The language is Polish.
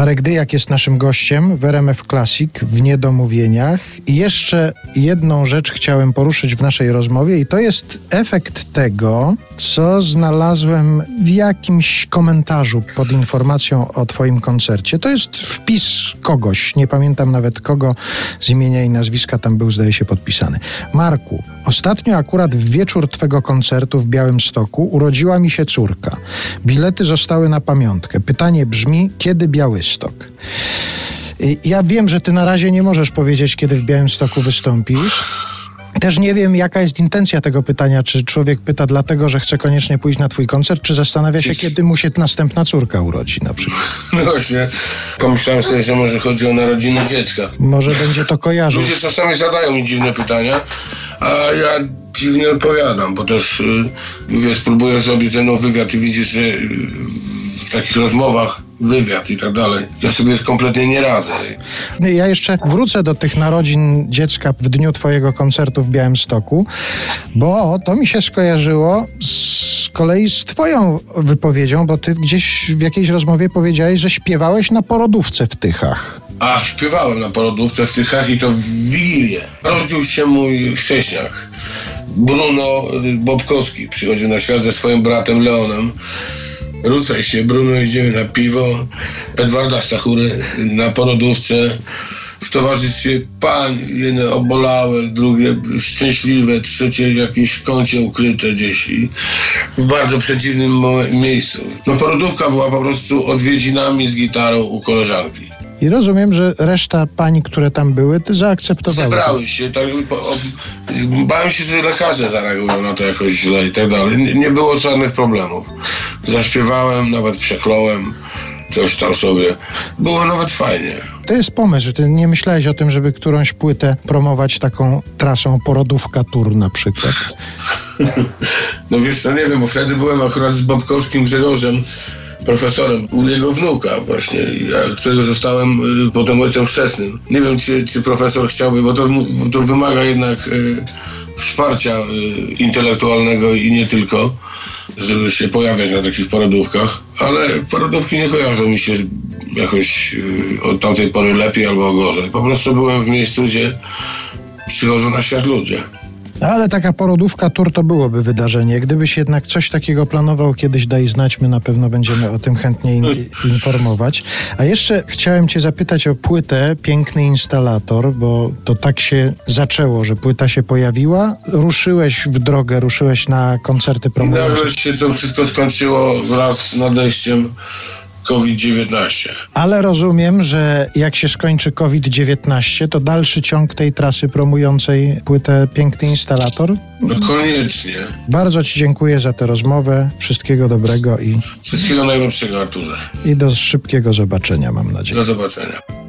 Marek Dyjak jest naszym gościem w RMF Classic w Niedomówieniach. I jeszcze jedną rzecz chciałem poruszyć w naszej rozmowie i to jest efekt tego, co znalazłem w jakimś komentarzu pod informacją o twoim koncercie. To jest wpis kogoś, nie pamiętam nawet kogo z imienia i nazwiska tam był, zdaje się, podpisany. Marku, ostatnio akurat w wieczór twego koncertu w Białymstoku urodziła mi się córka. Bilety zostały na pamiątkę. Pytanie brzmi, kiedy Białystok? Y, Ja wiem, że ty na razie nie możesz powiedzieć, kiedy w Białymstoku wystąpisz. Też nie wiem, jaka jest intencja tego pytania. Czy człowiek pyta dlatego, że chce koniecznie pójść na twój koncert, czy zastanawia się, kiedy mu się następna córka urodzi na przykład. No właśnie, pomyślałem sobie, że może chodzi o narodziny dziecka. Może będzie to kojarzył. Ludzie czasami zadają mi dziwne pytania, a ja dziwnie odpowiadam, bo też, y, wiesz, próbuję zrobić ze mną wywiad i widzisz, że y, w takich rozmowach wywiad i tak dalej, ja sobie kompletnie nie radzę. Ja jeszcze wrócę do tych narodzin dziecka w dniu twojego koncertu w Białymstoku, bo to mi się skojarzyło z kolei z twoją wypowiedzią, bo ty gdzieś w jakiejś rozmowie powiedziałeś, że śpiewałeś na porodówce w Tychach. A, śpiewałem na porodówce w Tychach i to w Wigilię. Rodził się mój chrześniak. Bruno Bobkowski przychodził na świat ze swoim bratem Leonem. Ruszaj się, Bruno, idziemy na piwo. Edwarda Stachury na porodówce. W towarzystwie pań, jedne obolałe, drugie szczęśliwe, trzecie jakieś w kącie ukryte gdzieś i w bardzo przeciwnym mo- miejscu. No porodówka była po prostu odwiedzinami z gitarą u koleżanki. I rozumiem, że reszta pań, które tam były, zaakceptowały. Zebrały się, tak, bałem się, że lekarze zareagują na to jakoś źle i tak dalej. Nie, było żadnych problemów. Zaśpiewałem, nawet przekląłem coś tam sobie. Było nawet fajnie. To jest pomysł. Ty nie myślałeś o tym, żeby którąś płytę promować taką trasą porodówka tour na przykład. No wiesz co, nie wiem, bo wtedy byłem akurat z Bobkowskim Grzegorzem, profesorem u jego wnuka właśnie, którego zostałem y, potem ojcem chrzestnym. Nie wiem, czy, czy profesor chciałby, bo to, to wymaga jednak y, wsparcia y, intelektualnego i nie tylko, żeby się pojawiać na takich porodówkach, ale porodówki nie kojarzą mi się jakoś od tamtej pory lepiej albo gorzej. Po prostu byłem w miejscu, gdzie przychodzą na świat ludzie. No, ale taka porodówka tour to byłoby wydarzenie. Gdybyś jednak coś takiego planował kiedyś, daj znać, my na pewno będziemy o tym chętnie in informować. A jeszcze chciałem cię zapytać o płytę Piękny Instalator, bo to tak się zaczęło, że płyta się pojawiła. Ruszyłeś w drogę, ruszyłeś na koncerty promocyjne. Nagle się to wszystko skończyło wraz z nadejściem COVID-19. Ale rozumiem, że jak się skończy COVID-19, to dalszy ciąg tej trasy promującej płytę Piękny Instalator. No koniecznie. Bardzo Ci dziękuję za tę rozmowę. Wszystkiego dobrego i, Wszystkiego najlepszego, Arturze. i do szybkiego zobaczenia, mam nadzieję. Do zobaczenia.